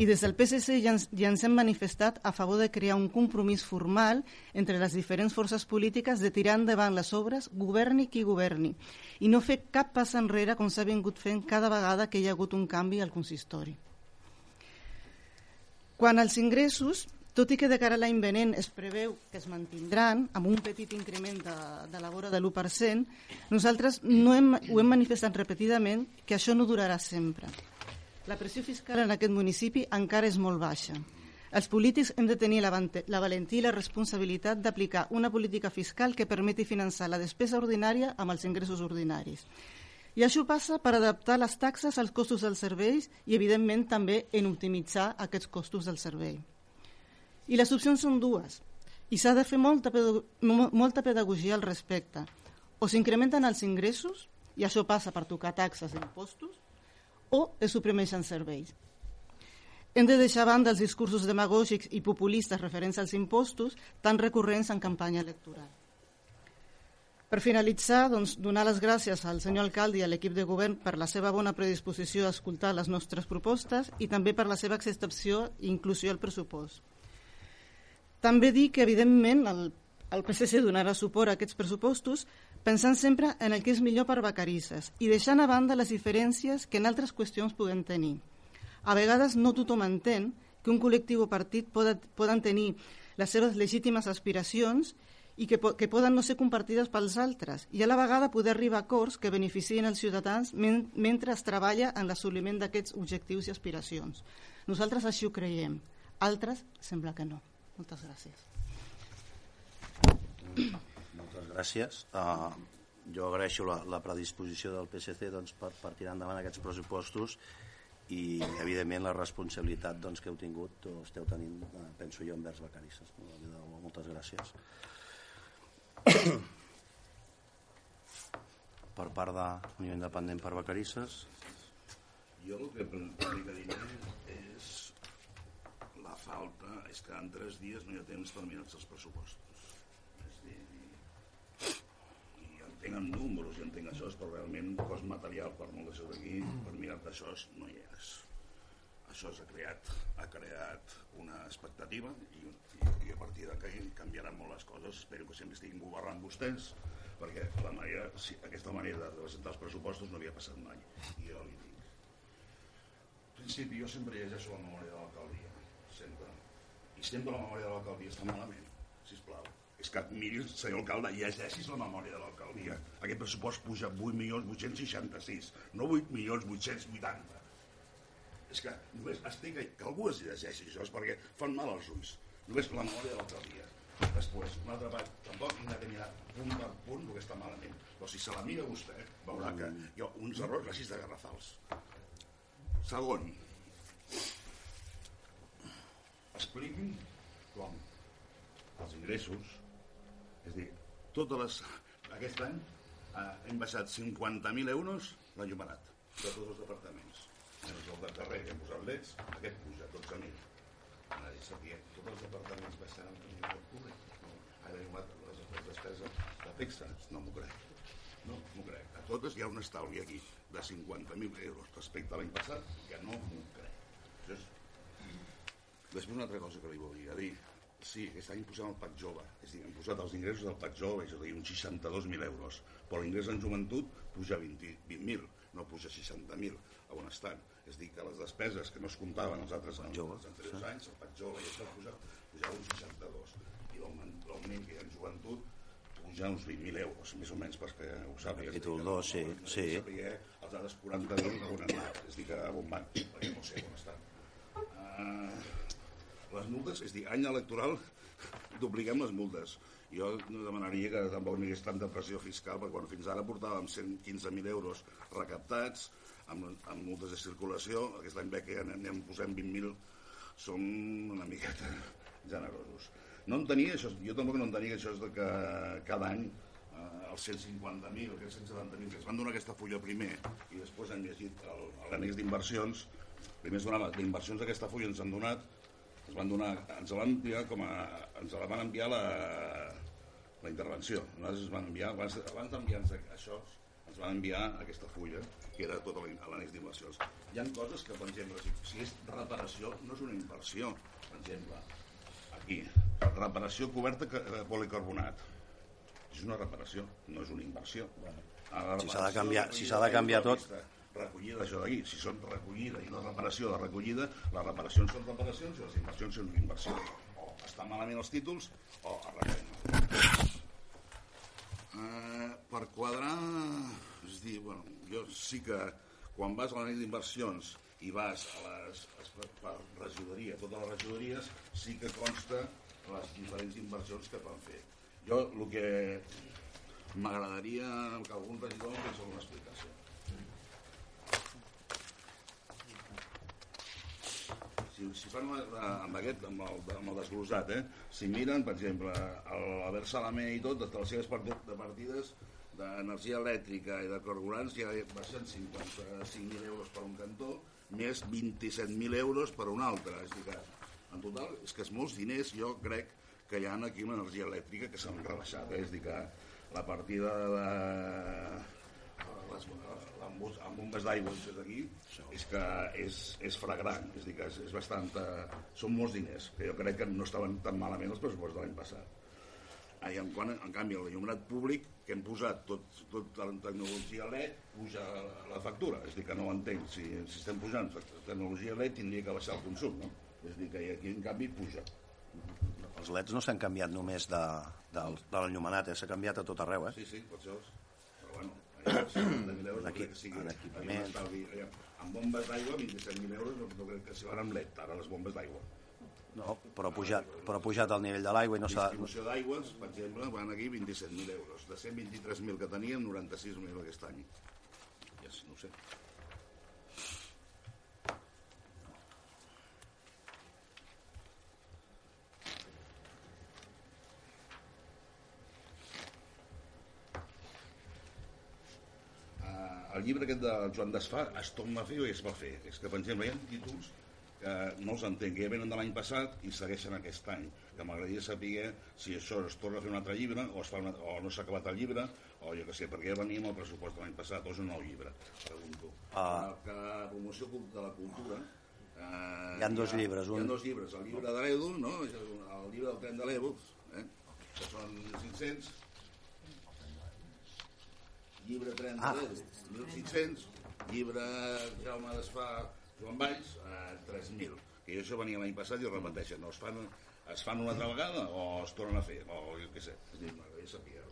i des del PSC ja ens, ja ens hem manifestat a favor de crear un compromís formal entre les diferents forces polítiques de tirar endavant les obres, governi qui governi, i no fer cap pas enrere com s'ha vingut fent cada vegada que hi ha hagut un canvi al consistori. Quan als ingressos, tot i que de cara a l'any venent es preveu que es mantindran amb un petit increment de, de la vora de l'1%, nosaltres no hem, ho hem manifestat repetidament que això no durarà sempre la pressió fiscal en aquest municipi encara és molt baixa. Els polítics hem de tenir la, la valentia i la responsabilitat d'aplicar una política fiscal que permeti finançar la despesa ordinària amb els ingressos ordinaris. I això passa per adaptar les taxes als costos dels serveis i, evidentment, també en optimitzar aquests costos del servei. I les opcions són dues, i s'ha de fer molta, molta pedagogia al respecte. O s'incrementen els ingressos, i això passa per tocar taxes i impostos, o es suprimeixen serveis. Hem de deixar banda els discursos demagògics i populistes referents als impostos tan recurrents en campanya electoral. Per finalitzar, doncs, donar les gràcies al senyor alcalde i a l'equip de govern per la seva bona predisposició a escoltar les nostres propostes i també per la seva acceptació i inclusió al pressupost. També dir que, evidentment, el, el PSC donarà suport a aquests pressupostos pensant sempre en el que és millor per Vacarisses i deixant a banda les diferències que en altres qüestions podem tenir. A vegades no tothom entén que un col·lectiu o partit poden, tenir les seves legítimes aspiracions i que, que poden no ser compartides pels altres i a la vegada poder arribar a acords que beneficien els ciutadans men mentre es treballa en l'assoliment d'aquests objectius i aspiracions. Nosaltres així ho creiem, altres sembla que no. Moltes gràcies gràcies. Uh, jo agraeixo la, la predisposició del PSC doncs, per, per tirar endavant aquests pressupostos i, evidentment, la responsabilitat doncs, que heu tingut o esteu tenint, uh, penso jo, envers Vacarisses. Moltes gràcies. per part de Unió Independent per Vacarisses. Jo el que dir és la falta, és que en tres dies no hi ha temps per mirar els pressupostos entenc en números i entenc això, però realment cost material per molt d'això d'aquí, per mirar-te això, no hi és. Això s'ha creat, ha creat una expectativa i, i, i a partir d'aquí canviaran molt les coses. Espero que sempre estiguin governant vostès, perquè la manera, si, aquesta manera de presentar els pressupostos no havia passat mai. I jo li dic. En principi, jo sempre llegeixo la memòria de l'alcaldia, sempre. I sempre la memòria de l'alcaldia està malament, si plau és que miri, senyor alcalde, llegeixis la memòria de l'alcaldia. Aquest pressupost puja 8.866, no 8.880. És que només estic que algú es llegeixi això, és perquè fan mal als ulls. Només la memòria de l'alcaldia. Després, una altra part, tampoc hem de mirar punt per punt perquè està malament. Però si se la mira vostè, veurà que hi ha uns errors així de garrafals. Segon, expliqui com els ingressos és dir, totes les... Aquest any eh, hem baixat 50.000 euros l'enllumenat de tots els departaments. Menys el de carrer que hem posat l'ETS, aquest puja 12.000. Ara, sabia, tots els departaments baixaran el transport públic. Ara hem les, les despeses de PEXA. No m'ho crec. No m'ho crec. A totes hi ha un estalvi aquí de 50.000 euros respecte a l'any passat que no m'ho crec. Això és... Després una altra cosa que li volia dir Sí, aquest any posem el PAC jove, és a dir, hem posat els ingressos del PAC jove, és a dir, uns 62.000 euros, però l'ingrés en joventut puja 20.000. 20 no puja a 60.000 a on estan. És dir, que les despeses que no es comptaven els altres anys, els anteriors anys, el PAC jove i això puja, pujava un 62. I l'augment que hi ha en joventut puja uns 20.000 euros, més o menys, perquè ho sàpigues. A dir, dos, sí, sí. Saber els altres 40.000 on han anat, és a dir, que on van, perquè no sé on estan. Uh, les multes, és dir, any electoral dupliquem les multes. Jo no demanaria que tampoc no hi hagués tanta pressió fiscal, perquè quan fins ara portàvem 115.000 euros recaptats, amb, amb multes de circulació, aquest any ve que anem posant 20.000, som una miqueta generosos. No entenia això, jo tampoc no entenia això de que cada any eh, els 150.000, aquests 170.000 que es van donar aquesta fulla primer i després han llegit l'annex d'inversions, primer es donava d'inversions d'aquesta fulla ens han donat ens van donar, ens la van enviar com a, ens la van enviar la, la intervenció. Nosaltres ens van enviar, abans, abans d'enviar-nos això, ens van enviar aquesta fulla, que era tota la- l'annex d'inversions. Hi ha coses que, per exemple, si, si és reparació, no és una inversió. Per exemple, aquí, reparació coberta de policarbonat. És una reparació, no és una inversió. La Si s'ha de canviar- si s'ha de canviar tot. vista, recollida això d'aquí, si són recollida i no reparació de recollida, les reparacions són reparacions i les inversions són inversions. O estan malament els títols o arreglem. Uh, per quadrar, és dir, bueno, jo sí que quan vas a l'anell d'inversions i vas a les, a, per regidoria, totes les regidories, sí que consta les diferents inversions que van fer. Jo el que m'agradaria que algun regidor em fes alguna explicació. Si, si fan la, la, amb aquest, amb el, amb el desglosat, eh? si miren, per exemple, el Albert Salamé i tot, de les seves parti- de partides d'energia elèctrica i de carburants ja baixen 55.000 euros per un cantó, més 27.000 euros per un altre. És dir, que, en total, és que és molts diners, jo crec que hi ha aquí una energia elèctrica que s'han rebaixat. Eh? És dir, que la partida de les, amb, bus- amb bombes d'aigua des d'aquí és que és, és flagrant és dir que és, és bastant eh, són molts diners que jo crec que no estaven tan malament els pressupostos de l'any passat i en, quan, en canvi el llumrat públic que hem posat tot, tot la tecnologia LED puja la factura és dir que no ho entenc si, si estem posant tecnologia LED tindria que baixar el consum no? és dir que aquí en canvi puja Els leds no s'han canviat només de, de, de l'enllumenat, eh? s'ha canviat a tot arreu. Eh? Sí, sí, per això. Però bueno, allà, 50.000 euros no Aquí, crec que sigui... en equipament. un estalvi. Allà, Amb bombes d'aigua, 27.000 euros, no, no crec que s'hi van amb LED, ara les bombes d'aigua. No, però ha pujat, però ha pujat el nivell de l'aigua i no s'ha... Distribució d'aigües, per exemple, van aquí 27.000 euros. De 123.000 que teníem, 96.000 aquest any. Ja sí, no sé. El llibre aquest de Joan Desfà es torna a fer o es va fer? És que, per exemple, hi ha títols que no els entenc, que ja venen de l'any passat i segueixen aquest any, que m'agradaria saber si això es torna a fer un altre llibre o, es fa una, o no s'ha acabat el llibre o jo que sé, perquè ja veníem al pressupost de l'any passat o és un nou llibre, pregunto. Ah. El que promoció cult- de la cultura eh, Hi han dos llibres, Hi un- ha dos llibres, el llibre de l'Edu, no? el llibre del tren de l'Edu, eh? que són 500, llibre tren de Ah. l'Edu, 1.500, llibre Jaume Desfà, Joan Valls, eh, 3.000. Que això venia l'any passat i ho repeteixen. No es fan, es fan una altra vegada o es tornen a fer, o jo què sé. És a dir, m'agradaria saber-ho.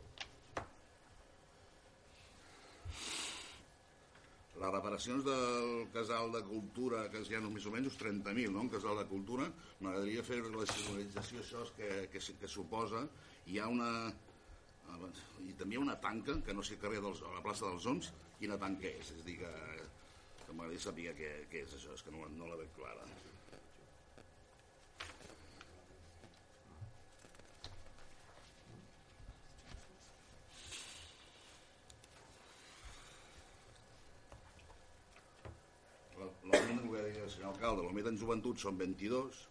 Les reparacions del casal de cultura, que hi ha més o menys uns 30.000, no? un casal de cultura, m'agradaria fer la signalització això que, que, que suposa. Hi ha una... I també hi ha una tanca, que no sé carrer dels, a la plaça dels Oms, quina tanca és. És a dir, que, que m'agradaria saber què, què és això, és que no, no la veig clara. El que deia el senyor alcalde, l'augment en joventut són 22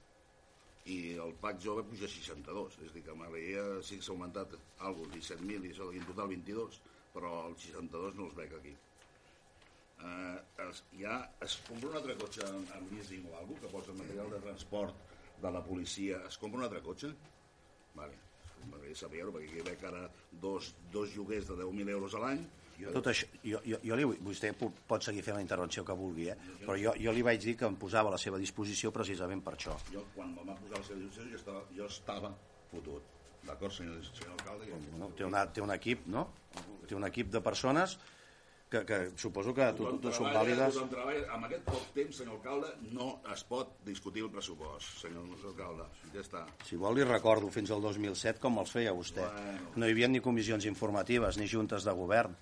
i el PAC jove puja a 62. És a dir, que m'agradaria, sí que s'ha augmentat alguna 17.000 i això, en total 22, però el 62 no els veig aquí. Eh, es, ja es compra un altre cotxe en leasing o alguna que posa material de transport de la policia, es compra un altre cotxe? Vale. M'agradaria saber-ho, perquè aquí veig ara dos, dos lloguers de 10.000 euros a l'any Tot això, jo, jo, jo li, vostè po- pot seguir fent la intervenció que vulgui, eh? però jo, jo li vaig dir que em posava a la seva disposició precisament per això. Jo, quan me va posar la seva disposició, jo estava, jo estava fotut. D'acord, senyor, senyor alcalde? Ja. No? Té, una, té un equip, no? Té un equip de persones que, que suposo que tot, tot són vàlides. tothom treballa. Amb aquest poc temps, senyor alcalde, no es pot discutir el pressupost, senyor alcalde. Ja està. Si vol li recordo fins al 2007 com els feia vostè. Bueno. No hi havia ni comissions informatives ni juntes de govern.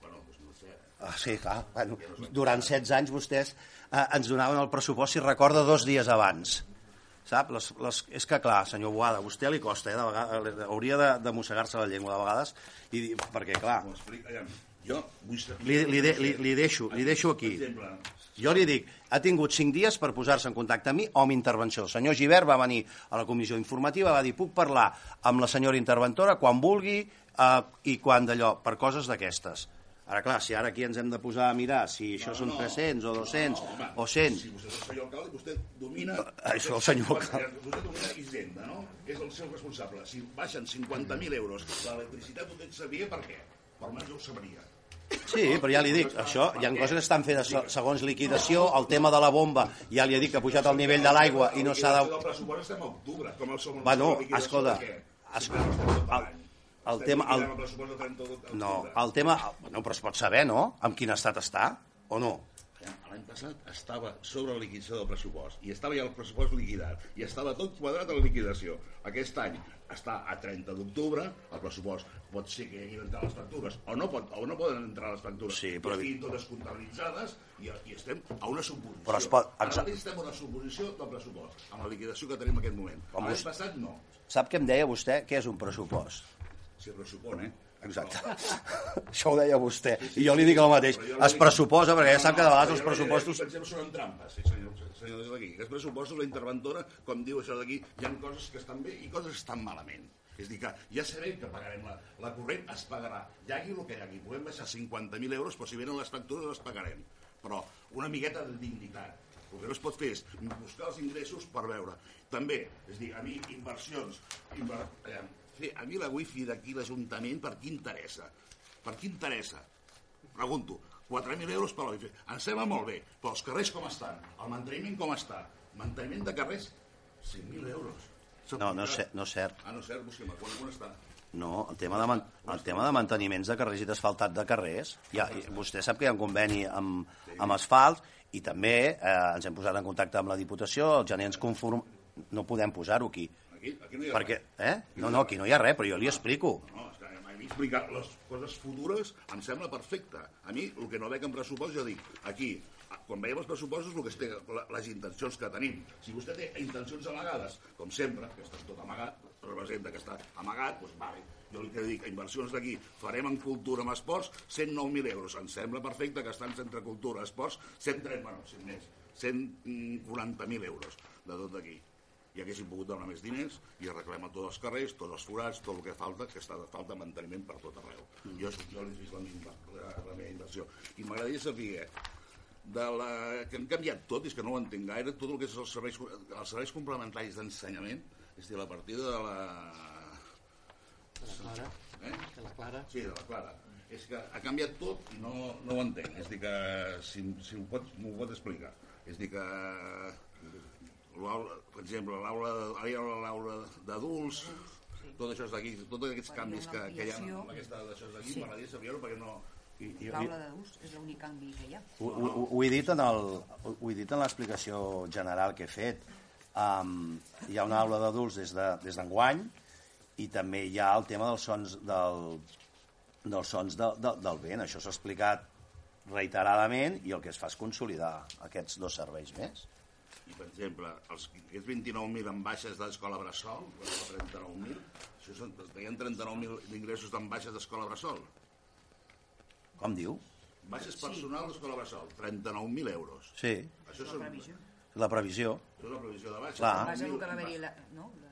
Bueno, doncs no sé. Ah, sí, clar. Bueno, durant 16 anys vostès eh, ens donaven el pressupost, si recorda, dos dies abans. Sap? Les, les, és que, clar, senyor Boada, a vostè li costa, eh, de vegades, hauria de, de mossegar-se la llengua de vegades, i, dir- perquè, clar, jo vull saber... li, li, de, li, li, deixo, li deixo aquí. Jo li dic, ha tingut cinc dies per posar-se en contacte amb mi o amb intervenció. El senyor Givert va venir a la comissió informativa, va dir, puc parlar amb la senyora interventora quan vulgui eh, i quan d'allò, per coses d'aquestes. Ara, clar, si ara aquí ens hem de posar a mirar si això són 300 o 200 home, o 100... Si vostè és el senyor alcalde, vostè domina... Això, el senyor alcalde. Vostè domina Hisenda, no? És el seu responsable. Si baixen 50.000 euros l'electricitat, vostè sabia per què. Per almenys ho sabria. Sí, però ja li dic, això, hi ha coses que estan fetes se- segons liquidació, el tema de la bomba, ja li he dit que ha pujat el nivell de l'aigua i no s'ha de... El pressupost estem a octubre. Com el som el Bueno, escolta, no el-. El Estem tema- el- liquidant el pressupost del 30 d'octubre. No, el tema... No, però es pot saber, no?, en quin estat està, o no? L'any passat estava sobre la liquidació del pressupost i estava ja el pressupost liquidat i estava tot quadrat a la liquidació. Aquest any està a 30 d'octubre, el pressupost pot ser que hi hagin entrat les factures o no, pot, o no poden entrar les factures Sí, però- i estiguin totes comptabilitzades i, i estem a una suposició. Però es pot- Ara exacte. estem a una suposició del pressupost, amb la liquidació que tenim en aquest moment. L'any passat no, Sap què em deia vostè? Què és un pressupost? Si pressupone. Exacte. Això ho deia vostè. I jo li dic el mateix. Es pressuposa, perquè ja sap que de vegades els pressupostos... Per exemple, són trampes, sí, senyor, senyor d'aquí. Els pressupostos, la interventora, com diu això d'aquí, hi ha coses que estan bé i coses que estan malament. És dir, que ja sabem que pagarem la, la corrent, es pagarà. Hi hagi el que hi hagi. Podem baixar 50.000 euros, però si venen les factures les pagarem. Però una miqueta de dignitat. El que no es pot fer és buscar els ingressos per veure. També, és dir, a mi inversions, inver... eh, fer a mi la wifi d'aquí l'Ajuntament per qui interessa? Per qui interessa? Pregunto, 4.000 euros per la wifi. Em sembla molt bé, però els carrers com estan? El manteniment com està? Manteniment de carrers, 5.000 euros. No, no és, no és cert. Ah, no és cert, busquem, quan, quan està? No, el tema de, man el tema de manteniments de carrers i d'asfaltat de carrers, ja, vostè sap que hi ha un conveni amb, amb asfalt i també eh, ens hem posat en contacte amb la Diputació, el gener ens conform... No podem posar-ho aquí. Aquí, aquí no hi ha Perquè, eh? No, no, aquí no hi ha res, però jo li explico. No, és que a mi explicar les coses futures em sembla perfecte. A mi, el que no veig en pressupost, jo dic, aquí, quan veiem els pressupostos, el que té, les intencions que tenim. Si vostè té intencions amagades, com sempre, que està tot amagat, representa que està amagat, doncs vale. Jo el que dic, inversions d'aquí, farem en cultura, amb esports, 109.000 euros. Em sembla perfecte que estan entre cultura, esports, 130, bueno, 100 més, 140.000 euros de tot aquí i haguéssim pogut donar més diners i arreglem a tots els carrers, tots els forats, tot el que falta, que està de falta manteniment per tot arreu. Jo, jo l'he vist la, la, la meva inversió. I m'agradaria saber de la, que han canviat tot, és que no ho entenc gaire, tot el que és els serveis, els serveis complementaris d'ensenyament, és a dir, la partida de la... De la Clara. Eh? De la Clara. Sí, de la Clara. És que ha canviat tot i no, no ho entenc. És a dir, que si, si m'ho pot, m'ho pot explicar. És dir, que per exemple, l'aula, ara hi ha l'aula d'adults, tot això és d'aquí, tots aquests canvis que, que hi ha amb aquesta d'això és d'aquí, Sí. m'agradaria saber-ho perquè no... I, i, i, L'aula d'adults és l'únic canvi que hi ha. ho, ho, ho, he dit en el, ho he dit en l'explicació general que he fet. Um, hi ha una aula d'adults des d'enguany de, des d'enguany i també hi ha el tema dels sons del, dels sons de, de, del vent. Això s'ha explicat reiteradament i el que es fa és consolidar aquests dos serveis més. I, per exemple, els, aquests 29.000 en baixes d'escola Bressol, 39.000, això són, hi ha 39.000 d'ingressos en baixes d'escola Bressol. Com diu? Baixes personals d'escola Bressol, 39.000 euros. Sí, Això, La són, previsió. la previsió. això és la previsió de baixes. Clar. En base a el 39.000 que va haver-hi... La, no? La,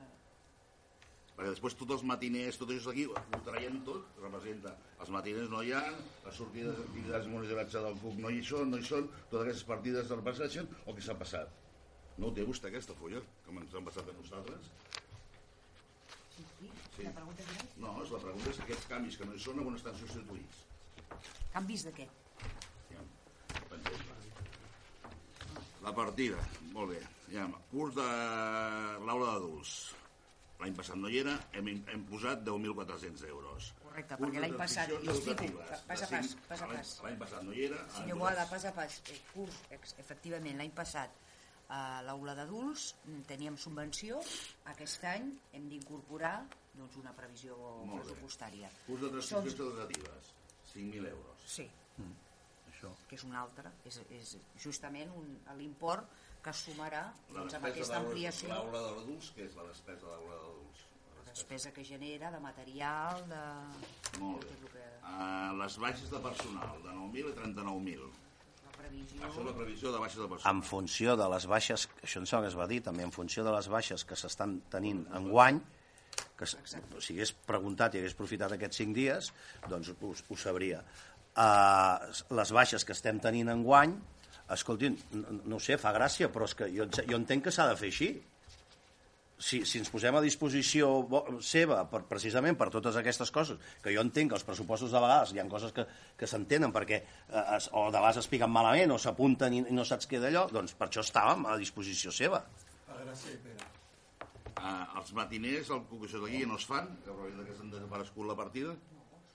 perquè després tots els matiners, tot això aquí, ho traiem tot, representa. Els matiners no hi ha, les sortides d'activitats de monitoratge del CUP no hi són, no hi són, totes aquestes partides del passatge, o què s'ha passat? No té vostè, aquesta fulla, com ens han passat a nosaltres? sí, sí. Sí. La pregunta és No, és la pregunta és que aquests canvis que no hi són, on estan substituïts? Canvis de què? La partida, molt bé. Ja, curs de l'aula d'adults. L'any passat no hi era, hem, hem posat 10.400 euros. Correcte, Curs perquè l'any passat, li explico, pas a pas, pas a l'any- pas. L'any passat no hi era. Senyor Boada, pas a pas, eh, curs, efectivament, l'any passat a l'aula d'adults mm, teníem subvenció, aquest any hem d'incorporar doncs, una previsió Molt bé. pressupostària. Curs de Són- transicions educatives, 5.000 euros. Sí, Això. que és un altre, és, és justament un- l'import que es sumarà La doncs, amb aquesta ampliació, L'aula d'adults, que és la despesa d'aula d'adults? la despesa que genera de material, de... Molt de bé. que... Uh, les baixes de personal, de 9.000 a 39.000. Previsió... Això és la previsió de baixes de personal. En funció de les baixes, això em sembla que es va dir també, en funció de les baixes que s'estan tenint en guany, que s- si hagués preguntat i hagués aprofitat aquests cinc dies, doncs ho, ho sabria. Uh, les baixes que estem tenint en guany, escoltin, no, no ho sé, fa gràcia, però és que jo, jo entenc que s'ha de fer així. Si, si ens posem a disposició seva per, precisament per totes aquestes coses, que jo entenc que els pressupostos de vegades hi ha coses que, que s'entenen perquè eh, es, o de vegades es piquen malament o s'apunten i, i no saps què d'allò, doncs per això estàvem a disposició seva. Uh, els matiners, el que això d'aquí no es fan, que probablement que s'han desaparegut la partida,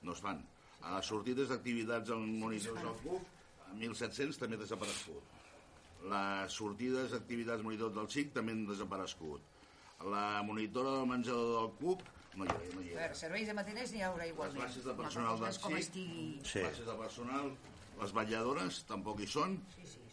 no es fan. A les sortides d'activitats en monitors del CUP, a 1.700 també desaparegut. Les sortides d'activitats monitors del SIC també han desaparegut. La monitora del menjador del CUP no hi era, no hi A era. veure, serveis de matiners n'hi haurà Les igualment. baixes de Una personal del com SIC, estigui... Sí. baixes de personal, les vetlladores tampoc hi són. Sí, sí.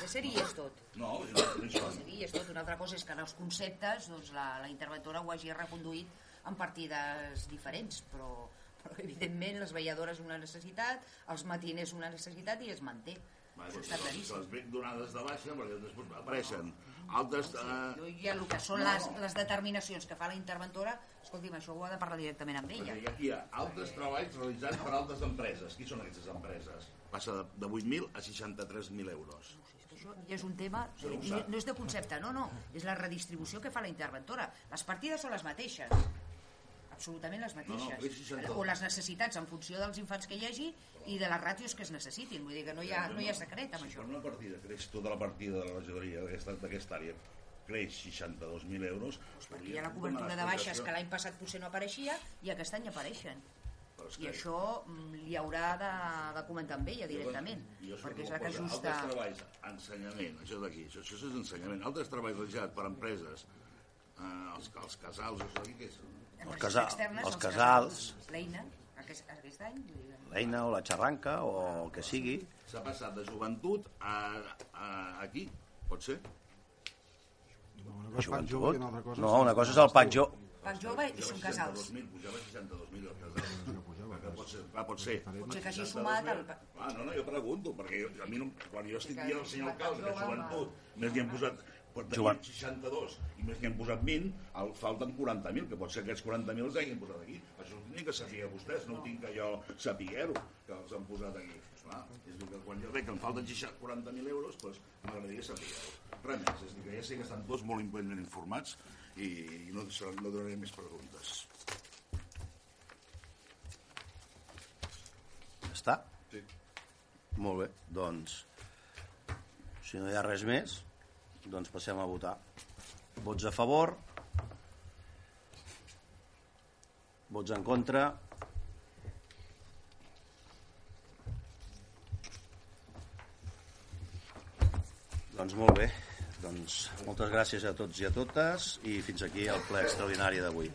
De seria és tot. No, no, no hi són. Seria és tot. Una altra cosa és que en els conceptes doncs, la, la interventora ho hagi reconduït en partides diferents, però, però evidentment les vetlladores una necessitat, els matiners una necessitat i es manté. Vale, Això doncs, està les, claríssim. les ben donades de baixa perquè després apareixen. Altres... Eh, Jo ja el que són les, les determinacions que fa la interventora, escolti'm, això ho ha de parlar directament amb ella. perquè hi ha, hi ha altres treballs realitzats per altres empreses. Qui són aquestes empreses? Passa de, de 8.000 a 63.000 euros. Això ja és un tema, eh, no, no és de concepte, no, no, és la redistribució que fa la interventora. Les partides són les mateixes, absolutament les No, no, mateixes. és 60. o les necessitats en funció dels infants que hi hagi i de les ràtios que es necessitin. Vull dir que no hi ha, no hi ha secret amb Si això. per una partida creix tota la partida de la regidoria d'aquesta àrea creix 62.000 euros Perquè hi ha la cobertura de baixes que l'any passat potser no apareixia i aquest any apareixen. I això mm, li haurà de, de comentar amb ella directament, perquè és la que ajusta... Altres treballs, ensenyament, això d'aquí, això, això és ensenyament. Altres treballs realitzats per empreses, eh, els, els casals, això d'aquí, què és? Els casa- externes, els casals. L'eina, aquest, aquest any, vull dir, L'eina o la xarranca o el que sigui, S'ha passat de joventut a, a, aquí, pot ser? Una cosa pack jove una altra cosa No, una cosa és el pack jo... Pac jove i són casals. 62.000, pujava a 62.000 el casal. Perquè pot ser, pot ser. Potser que hagi sumat el... Ah, no, no, jo pregunto, perquè jo- a mi no, quan jo estic dient al senyor alcalde que joventut, més n'hi hem posat pot tenir Jovent. 62 i més n'hi hem posat 20, el, falten 40.000, que pot ser que aquests 40.000 els hagin posat aquí. Això ho tindrien que saber vostès, no ho tinc que jo sapiguer-ho, que els han posat aquí. Clar, és dir, que quan jo veig que em falten 60 40.000 euros, doncs m'agradaria saber-ho. Res més, és dir, que ja sé que estan tots molt ben informats i, i no, no donaré més preguntes. Ja està? Sí. Molt bé, doncs, si no hi ha res més, doncs passem a votar. Vots a favor, vots en contra, doncs molt bé, doncs moltes gràcies a tots i a totes i fins aquí el ple extraordinari d'avui.